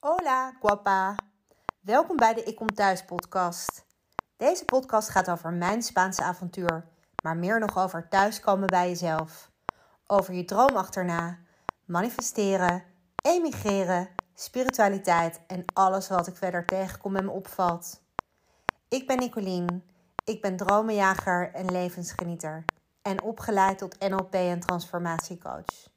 Hola, guapa. Welkom bij de Ik Kom Thuis podcast. Deze podcast gaat over mijn Spaanse avontuur, maar meer nog over thuiskomen bij jezelf. Over je droom achterna, manifesteren, emigreren, spiritualiteit en alles wat ik verder tegenkom en me opvalt. Ik ben Nicolien. Ik ben dromenjager en levensgenieter en opgeleid tot NLP en transformatiecoach.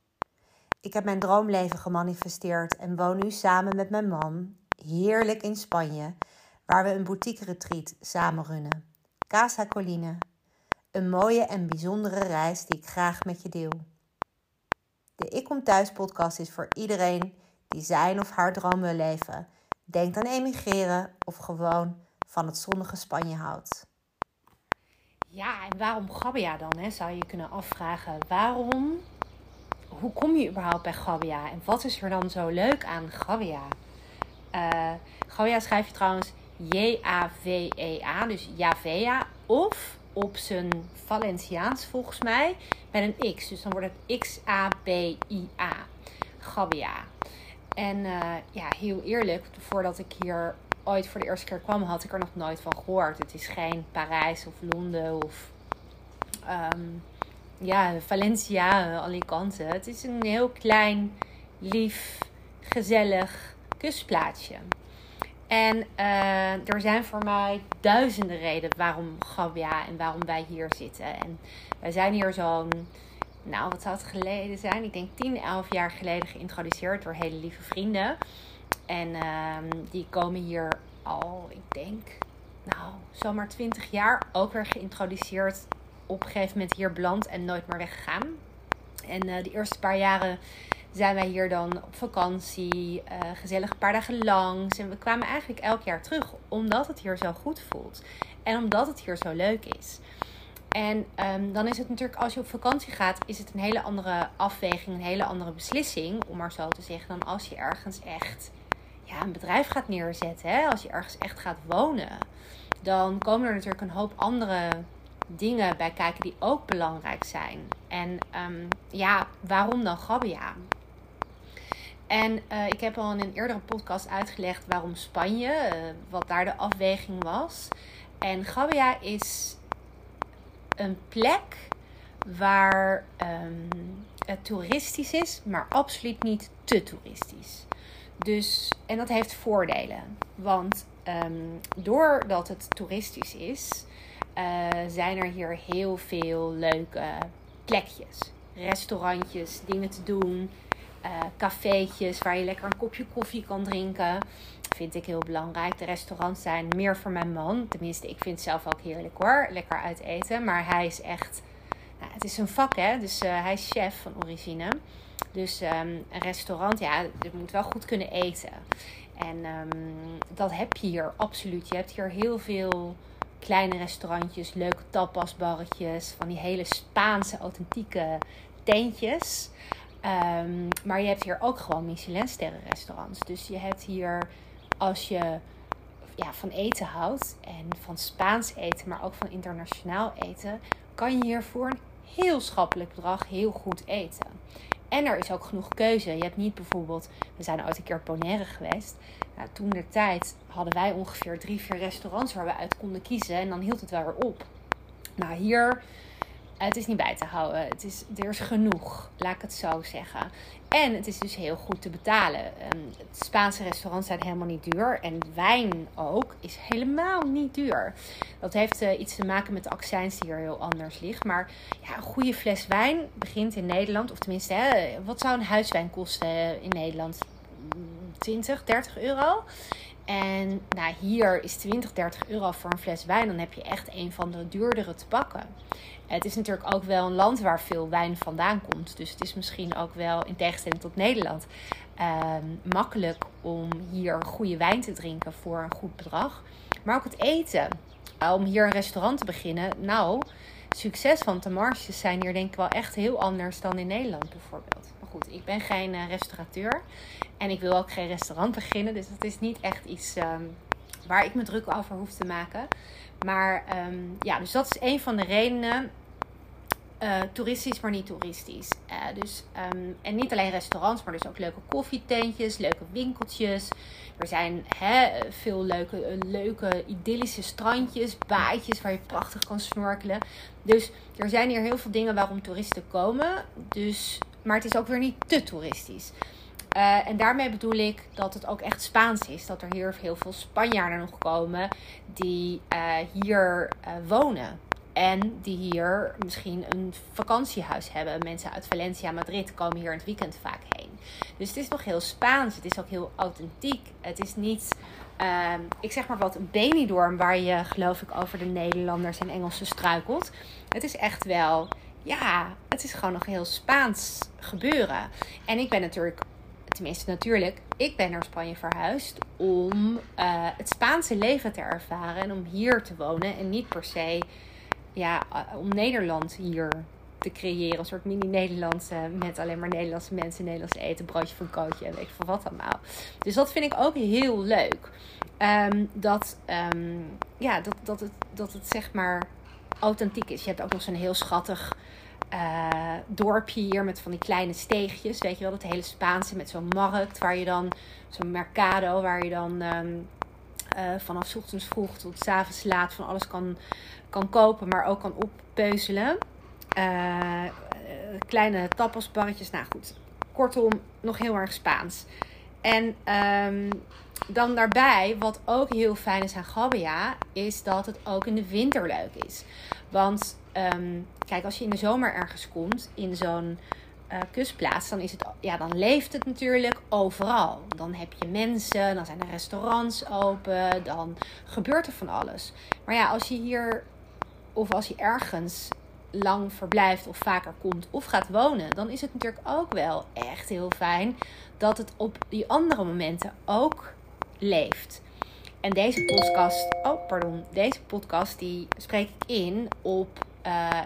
Ik heb mijn droomleven gemanifesteerd en woon nu samen met mijn man heerlijk in Spanje, waar we een boutique retreat samen runnen. Casa Colline. Een mooie en bijzondere reis die ik graag met je deel. De Ik Kom Thuis podcast is voor iedereen die zijn of haar droom wil leven, denkt aan emigreren of gewoon van het zonnige Spanje houdt. Ja, en waarom Gabbia dan? Hè, zou je kunnen afvragen. Waarom hoe kom je überhaupt bij Gavia? En wat is er dan zo leuk aan Gavia? Uh, Gavia schrijf je trouwens J-A-V-E-A, dus Javea. Of op zijn Valenciaans volgens mij met een X. Dus dan wordt het X-A-B-I-A. Gavia. En uh, ja, heel eerlijk, voordat ik hier ooit voor de eerste keer kwam, had ik er nog nooit van gehoord. Het is geen Parijs of Londen of um, ja, Valencia, Alicante. Het is een heel klein, lief, gezellig kustplaatsje. En uh, er zijn voor mij duizenden redenen waarom Gabia en waarom wij hier zitten. En wij zijn hier zo'n, nou wat zou het geleden zijn? Ik denk 10, 11 jaar geleden geïntroduceerd door hele lieve vrienden. En uh, die komen hier al, ik denk, nou, zomaar 20 jaar ook weer geïntroduceerd op een gegeven moment hier beland en nooit meer weggegaan. En uh, de eerste paar jaren zijn wij hier dan op vakantie, uh, gezellig een paar dagen langs. En we kwamen eigenlijk elk jaar terug, omdat het hier zo goed voelt. En omdat het hier zo leuk is. En um, dan is het natuurlijk, als je op vakantie gaat, is het een hele andere afweging, een hele andere beslissing, om maar zo te zeggen, dan als je ergens echt ja, een bedrijf gaat neerzetten. Hè? Als je ergens echt gaat wonen, dan komen er natuurlijk een hoop andere dingen bij kijken die ook belangrijk zijn. En um, ja, waarom dan Gabia? En uh, ik heb al in een eerdere podcast uitgelegd waarom Spanje, uh, wat daar de afweging was. En Gabia is een plek waar um, het toeristisch is, maar absoluut niet te toeristisch. Dus, en dat heeft voordelen. Want um, doordat het toeristisch is, uh, zijn er hier heel veel leuke plekjes. Restaurantjes, dingen te doen. Uh, cafeetjes waar je lekker een kopje koffie kan drinken. Vind ik heel belangrijk. De restaurants zijn meer voor mijn man. Tenminste, ik vind het zelf ook heerlijk hoor. Lekker uit eten. Maar hij is echt. Nou, het is een vak hè. Dus uh, hij is chef van origine. Dus um, een restaurant, ja, je moet wel goed kunnen eten. En um, dat heb je hier absoluut. Je hebt hier heel veel kleine restaurantjes, leuke tapasbarretjes, van die hele Spaanse authentieke tentjes. Um, maar je hebt hier ook gewoon Michelinsterren restaurants. Dus je hebt hier, als je ja, van eten houdt en van Spaans eten, maar ook van internationaal eten, kan je hier voor een heel schappelijk bedrag heel goed eten. En er is ook genoeg keuze. Je hebt niet bijvoorbeeld, we zijn ooit een keer Bonaire geweest. Nou, toen de tijd hadden wij ongeveer drie, vier restaurants waar we uit konden kiezen. En dan hield het wel weer op. Nou, hier, het is niet bij te houden. Het is, er is genoeg, laat ik het zo zeggen. En het is dus heel goed te betalen. Um, het Spaanse restaurants zijn helemaal niet duur. En wijn ook is helemaal niet duur. Dat heeft uh, iets te maken met de accijns die hier heel anders ligt. Maar ja, een goede fles wijn begint in Nederland. Of tenminste, hè, wat zou een huiswijn kosten in Nederland? 20, 30 euro. En nou, hier is 20, 30 euro voor een fles wijn. Dan heb je echt een van de duurdere te pakken. Het is natuurlijk ook wel een land waar veel wijn vandaan komt. Dus het is misschien ook wel, in tegenstelling tot Nederland, uh, makkelijk om hier goede wijn te drinken voor een goed bedrag. Maar ook het eten. Om hier een restaurant te beginnen. Nou, succes, want de marges zijn hier denk ik wel echt heel anders dan in Nederland bijvoorbeeld. Maar goed, ik ben geen uh, restaurateur. En ik wil ook geen restaurant beginnen. Dus dat is niet echt iets um, waar ik me druk over hoef te maken. Maar um, ja, dus dat is een van de redenen uh, toeristisch, maar niet toeristisch. Uh, dus, um, en niet alleen restaurants, maar dus ook leuke koffietentjes, leuke winkeltjes. Er zijn veel leuke, leuke idyllische strandjes, baadjes waar je prachtig kan snorkelen. Dus er zijn hier heel veel dingen waarom toeristen komen. Dus, maar het is ook weer niet te toeristisch. Uh, en daarmee bedoel ik dat het ook echt Spaans is. Dat er hier heel veel Spanjaarden nog komen die uh, hier uh, wonen. En die hier misschien een vakantiehuis hebben. Mensen uit Valencia, Madrid komen hier in het weekend vaak heen. Dus het is nog heel Spaans. Het is ook heel authentiek. Het is niet, uh, ik zeg maar wat, een Benidorm waar je geloof ik over de Nederlanders en Engelsen struikelt. Het is echt wel, ja, het is gewoon nog heel Spaans gebeuren. En ik ben natuurlijk tenminste natuurlijk, ik ben naar Spanje verhuisd om uh, het Spaanse leven te ervaren en om hier te wonen en niet per se ja, uh, om Nederland hier te creëren. Een soort mini-Nederland met alleen maar Nederlandse mensen, Nederlands eten, broodje van kootje en weet ik veel wat allemaal. Dus dat vind ik ook heel leuk. Um, dat, um, ja, dat, dat, het, dat het zeg maar authentiek is. Je hebt ook nog zo'n heel schattig uh, dorpje hier met van die kleine steegjes. Weet je wel, dat hele Spaanse met zo'n markt waar je dan, zo'n mercado, waar je dan um, uh, vanaf ochtends vroeg tot s avonds laat van alles kan, kan kopen, maar ook kan oppeuzelen. Uh, kleine tapasbarretjes, nou goed. Kortom, nog heel erg Spaans. En um, dan daarbij, wat ook heel fijn is aan Gabbia, is dat het ook in de winter leuk is. Want um, kijk, als je in de zomer ergens komt, in zo'n uh, kustplaats, dan, is het, ja, dan leeft het natuurlijk overal. Dan heb je mensen, dan zijn er restaurants open, dan gebeurt er van alles. Maar ja, als je hier of als je ergens lang verblijft of vaker komt of gaat wonen, dan is het natuurlijk ook wel echt heel fijn dat het op die andere momenten ook leeft. En deze podcast, oh pardon, deze podcast die spreek ik in op uh,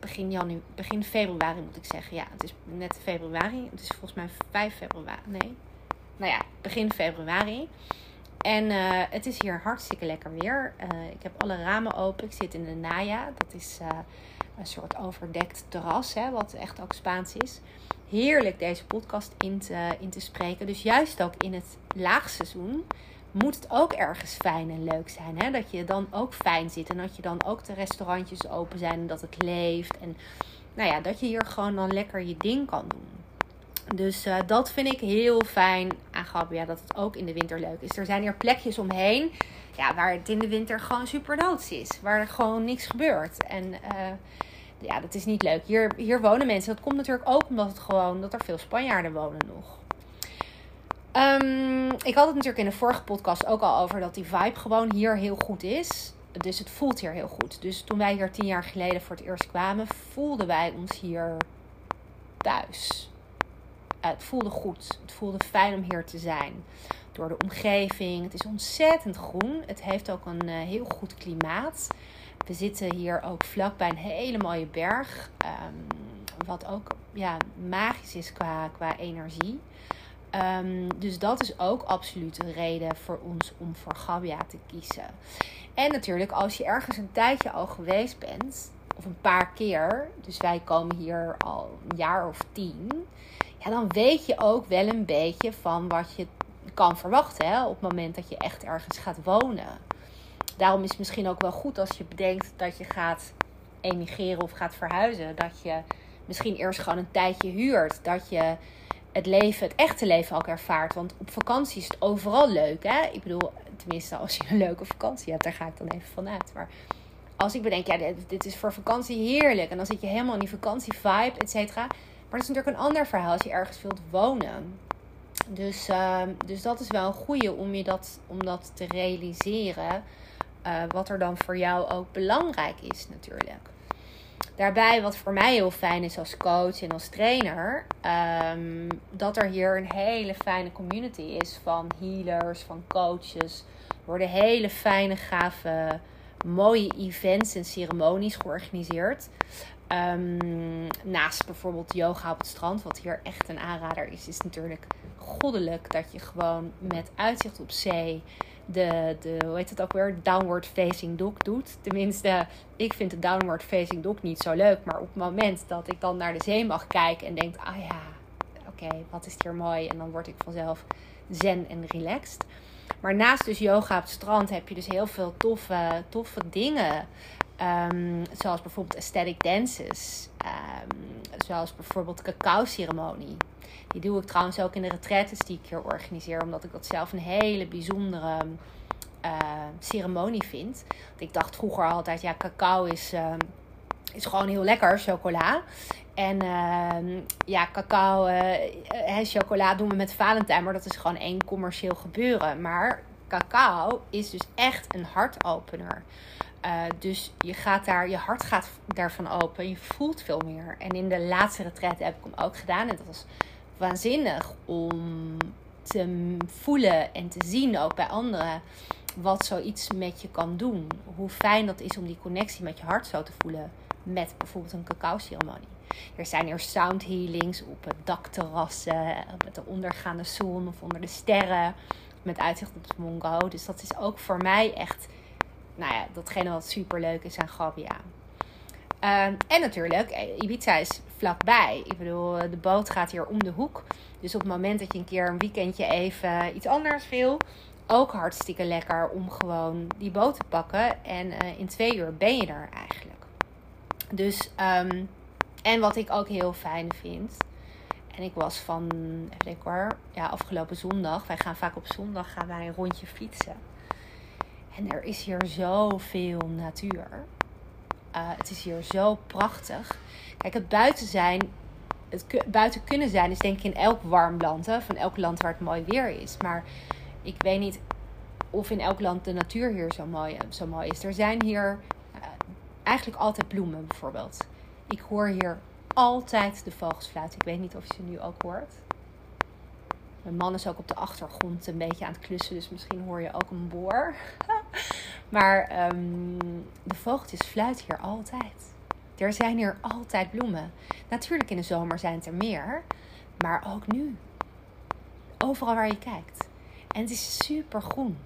begin, janu, begin februari moet ik zeggen. Ja, het is net februari. Het is volgens mij 5 februari. Nee. Nou ja, begin februari. En uh, het is hier hartstikke lekker weer. Uh, ik heb alle ramen open. Ik zit in de Naya. Dat is een soort overdekt terras, hè, wat echt ook Spaans is. Heerlijk deze podcast in te, in te spreken. Dus juist ook in het laagseizoen moet het ook ergens fijn en leuk zijn. Hè? Dat je dan ook fijn zit en dat je dan ook de restaurantjes open zijn en dat het leeft. En nou ja, dat je hier gewoon dan lekker je ding kan doen. Dus uh, dat vind ik heel fijn aan Gabia, dat het ook in de winter leuk is. Er zijn hier plekjes omheen ja, waar het in de winter gewoon super doods is. Waar er gewoon niks gebeurt. En uh, ja, dat is niet leuk. Hier, hier wonen mensen. Dat komt natuurlijk ook omdat het gewoon dat er veel Spanjaarden wonen nog. Um, ik had het natuurlijk in de vorige podcast ook al over dat die vibe gewoon hier heel goed is. Dus het voelt hier heel goed. Dus toen wij hier tien jaar geleden voor het eerst kwamen, voelden wij ons hier thuis. Uh, het voelde goed. Het voelde fijn om hier te zijn. Door de omgeving. Het is ontzettend groen. Het heeft ook een uh, heel goed klimaat. We zitten hier ook vlakbij een hele mooie berg. Um, wat ook ja, magisch is qua, qua energie. Um, dus dat is ook absoluut een reden voor ons om voor Gabia te kiezen. En natuurlijk, als je ergens een tijdje al geweest bent, of een paar keer, dus wij komen hier al een jaar of tien, ja, dan weet je ook wel een beetje van wat je kan verwachten op het moment dat je echt ergens gaat wonen. Daarom is het misschien ook wel goed als je bedenkt dat je gaat emigreren of gaat verhuizen, dat je misschien eerst gewoon een tijdje huurt, dat je het leven, het echte leven ook ervaart. Want op vakantie is het overal leuk. Hè? Ik bedoel, tenminste, als je een leuke vakantie hebt, daar ga ik dan even vanuit. Maar als ik bedenk, ja, dit, is voor vakantie heerlijk. En dan zit je helemaal in die vakantie-vibe, et cetera. Maar het is natuurlijk een ander verhaal als je ergens wilt wonen. Dus, uh, dus dat is wel een goede om, je dat, om dat te realiseren. Uh, wat er dan voor jou ook belangrijk is, natuurlijk. Daarbij, wat voor mij heel fijn is als coach en als trainer, um, dat er hier een hele fijne community is van healers, van coaches. Er worden hele fijne, gave, mooie events en ceremonies georganiseerd. Um, naast bijvoorbeeld yoga op het strand, wat hier echt een aanrader is, is natuurlijk goddelijk dat je gewoon met uitzicht op zee de, de, hoe heet het ook weer, downward facing dog doet. Tenminste, ik vind de downward facing dog niet zo leuk. Maar op het moment dat ik dan naar de zee mag kijken en denk, ah ja, oké, wat is hier mooi. En dan word ik vanzelf zen en relaxed. Maar naast dus yoga op het strand heb je dus heel veel toffe, toffe dingen. Ehm, zoals bijvoorbeeld aesthetic dances. Ehm, zoals bijvoorbeeld cacao ceremonie. Die doe ik trouwens ook in de retretes die ik hier organiseer. Omdat ik dat zelf een hele bijzondere uh, ceremonie vind. ik dacht vroeger altijd, ja, cacao is, uh, is gewoon heel lekker, chocola. En uh, ja, cacao en chocola doen we met Valentijn. Maar dat is gewoon één commercieel gebeuren. Maar cacao is dus echt een hartopener. Dus je, gaat daar, je hart gaat daarvan open. Je voelt veel meer. En in de laatste retreat heb ik hem ook gedaan. En dat was waanzinnig om te voelen en te zien, ook bij anderen, wat zoiets met je kan doen. Hoe fijn dat is om die connectie met je hart zo te voelen met bijvoorbeeld een cacao-ceremonie. Er zijn er sound healings op dakterrassen, met de ondergaande zon of onder de sterren, met uitzicht op de Mongo. Dus dat is ook voor mij echt, nou ja, datgene wat super leuk is aan Gabia. Ehm, en natuurlijk, eh, Ibiza is vlakbij. Ik bedoel, de boot gaat hier om de hoek. Dus op het moment dat je een keer een weekendje even iets anders wil, ook hartstikke lekker om gewoon die boot te pakken. En uh, in twee uur ben je er eigenlijk. Dus, um, en wat ik ook heel fijn vind. En ik was van, even denken hoor, ja, afgelopen zondag. Wij gaan vaak op zondag gaan wij een rondje fietsen. En er is hier zoveel natuur. Uh, het is hier zo prachtig. Kijk, het buiten zijn, het buiten kunnen zijn, is denk ik in elk warm land. Hè? Van elk land waar het mooi weer is. Maar ik weet niet of in elk land de natuur hier zo mooi, zo mooi is. Er zijn hier uh, eigenlijk altijd bloemen bijvoorbeeld. Ik hoor hier altijd de vogels fluiten. Ik weet niet of je ze nu ook hoort. Mijn man is ook op de achtergrond een beetje aan het klussen, dus misschien hoor je ook een boor. maar um, de vogeltjes fluiten hier altijd. Er zijn hier altijd bloemen. Natuurlijk in de zomer zijn het er meer, maar ook nu. Overal waar je kijkt. En het is super groen.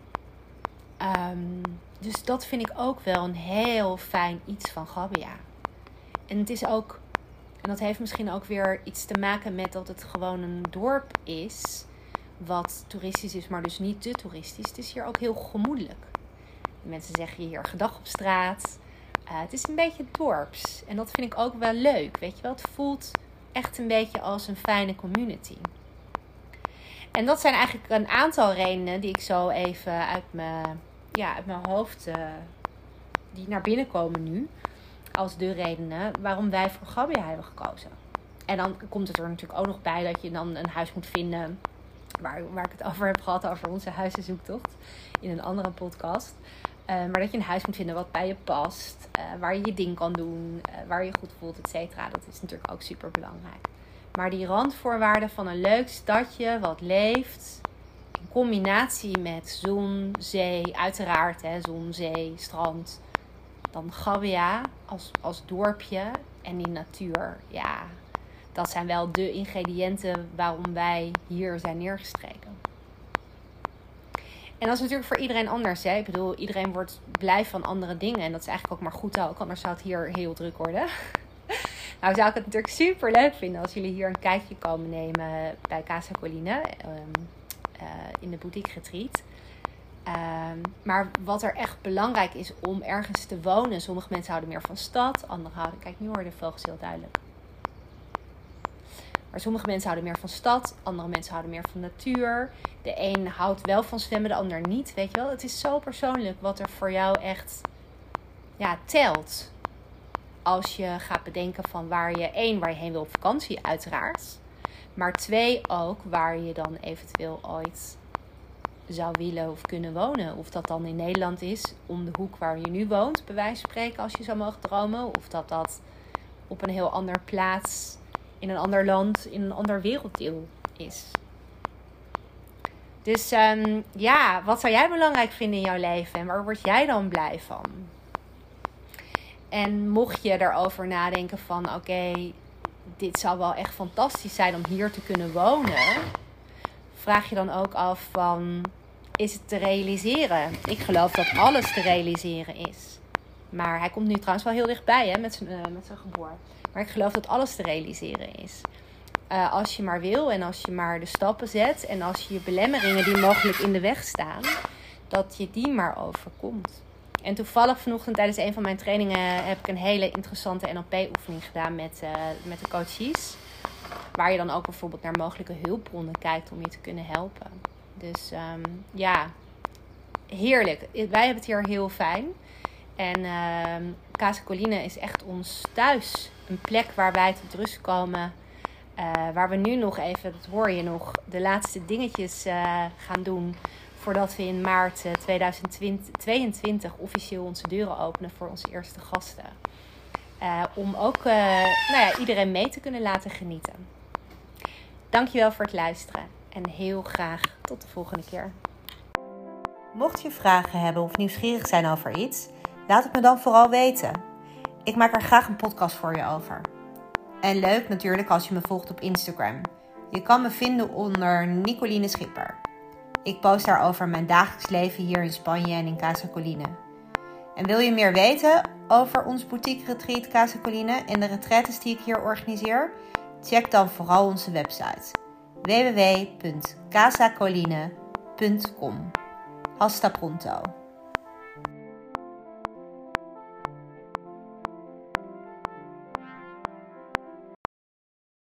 Um, dus dat vind ik ook wel een heel fijn iets van Gabia. En het is ook, en dat heeft misschien ook weer iets te maken met dat het gewoon een dorp is. Wat toeristisch is, maar dus niet te toeristisch. Het is hier ook heel gemoedelijk. Mensen zeggen hier gedag op straat. Uh, het is een beetje dorps. En dat vind ik ook wel leuk. Weet je wel, het voelt echt een beetje als een fijne community. En dat zijn eigenlijk een aantal redenen die ik zo even uit mijn, ja, uit mijn hoofd, uh, die naar binnen komen nu. Als de redenen waarom wij voor Gabia hebben gekozen. En dan komt het er natuurlijk ook nog bij dat je dan een huis moet vinden. Waar, waar ik het over heb gehad, over onze huizenzoektocht. In een andere podcast. Uh, maar dat je een huis moet vinden wat bij je past. Uh, waar je je ding kan doen. Uh, waar je je goed voelt, et cetera. Dat is natuurlijk ook super belangrijk. Maar die randvoorwaarden van een leuk stadje wat leeft. In combinatie met zon, zee, uiteraard. Hè, zon, zee, strand. Dan Gabia als, als dorpje. En die natuur. Ja, dat zijn wel de ingrediënten waarom wij hier zijn neergestreken. En dat is natuurlijk voor iedereen anders. Hè? Ik bedoel, iedereen wordt blij van andere dingen. En dat is eigenlijk ook maar goed ook, anders zou het hier heel druk worden. nou zou ik het natuurlijk super leuk vinden als jullie hier een kijkje komen nemen bij Casa Colline. Um, uh, in de boutique retreat. Um, maar wat er echt belangrijk is om ergens te wonen. Sommige mensen houden meer van stad, anderen houden... Kijk, nu hoor de vogels heel duidelijk. Maar sommige mensen houden meer van stad, andere mensen houden meer van natuur. De een houdt wel van zwemmen, de ander niet. Weet je wel, het is zo persoonlijk wat er voor jou echt ja, telt. Als je gaat bedenken van waar je één, waar je heen wil op vakantie, uiteraard. Maar twee ook waar je dan eventueel ooit zou willen of kunnen wonen. Of dat dan in Nederland is, om de hoek waar je nu woont, bij wijze van spreken, als je zou mogen dromen. Of dat dat op een heel ander plaats in een ander land, in een ander werelddeel is. Dus um, ja, wat zou jij belangrijk vinden in jouw leven en waar word jij dan blij van? En mocht je erover nadenken van oké, dit zou wel echt fantastisch zijn om hier te kunnen wonen, vraag je dan ook af van is het te realiseren. Ik geloof dat alles te realiseren is. Maar hij komt nu trouwens wel heel dichtbij hè, met, zijn, uh, met zijn geboorte. Maar ik geloof dat alles te realiseren is. Uh, als je maar wil en als je maar de stappen zet en als je je belemmeringen die mogelijk in de weg staan, dat je die maar overkomt. En toevallig vanochtend tijdens een van mijn trainingen heb ik een hele interessante NLP-oefening gedaan met, uh, met de coaches. Waar je dan ook bijvoorbeeld naar mogelijke hulpbronnen kijkt om je te kunnen helpen. Dus um, ja, heerlijk. Wij hebben het hier heel fijn. En uh, Casa is echt ons thuis. Een plek waar wij tot rust komen. Uh, waar we nu nog even, dat hoor je nog, de laatste dingetjes uh, gaan doen. Voordat we in maart 2022 officieel onze deuren openen voor onze eerste gasten. Om ook nou ja, iedereen mee te kunnen laten genieten. Dankjewel voor het luisteren en heel graag tot de volgende keer. Mocht je vragen hebben of nieuwsgierig zijn over iets, laat het me dan vooral weten. Ik maak er graag een podcast voor je over. En leuk natuurlijk als je me volgt op Instagram. Je kan me vinden onder Nicoline Schipper. Ik post daarover mijn dagelijks leven hier in Spanje en in Casa Colline. En wil je meer weten over ons boutique retreat Casa Colline en de retretes die ik hier organiseer? Check dan vooral onze website www.casacoline.com. Hasta pronto!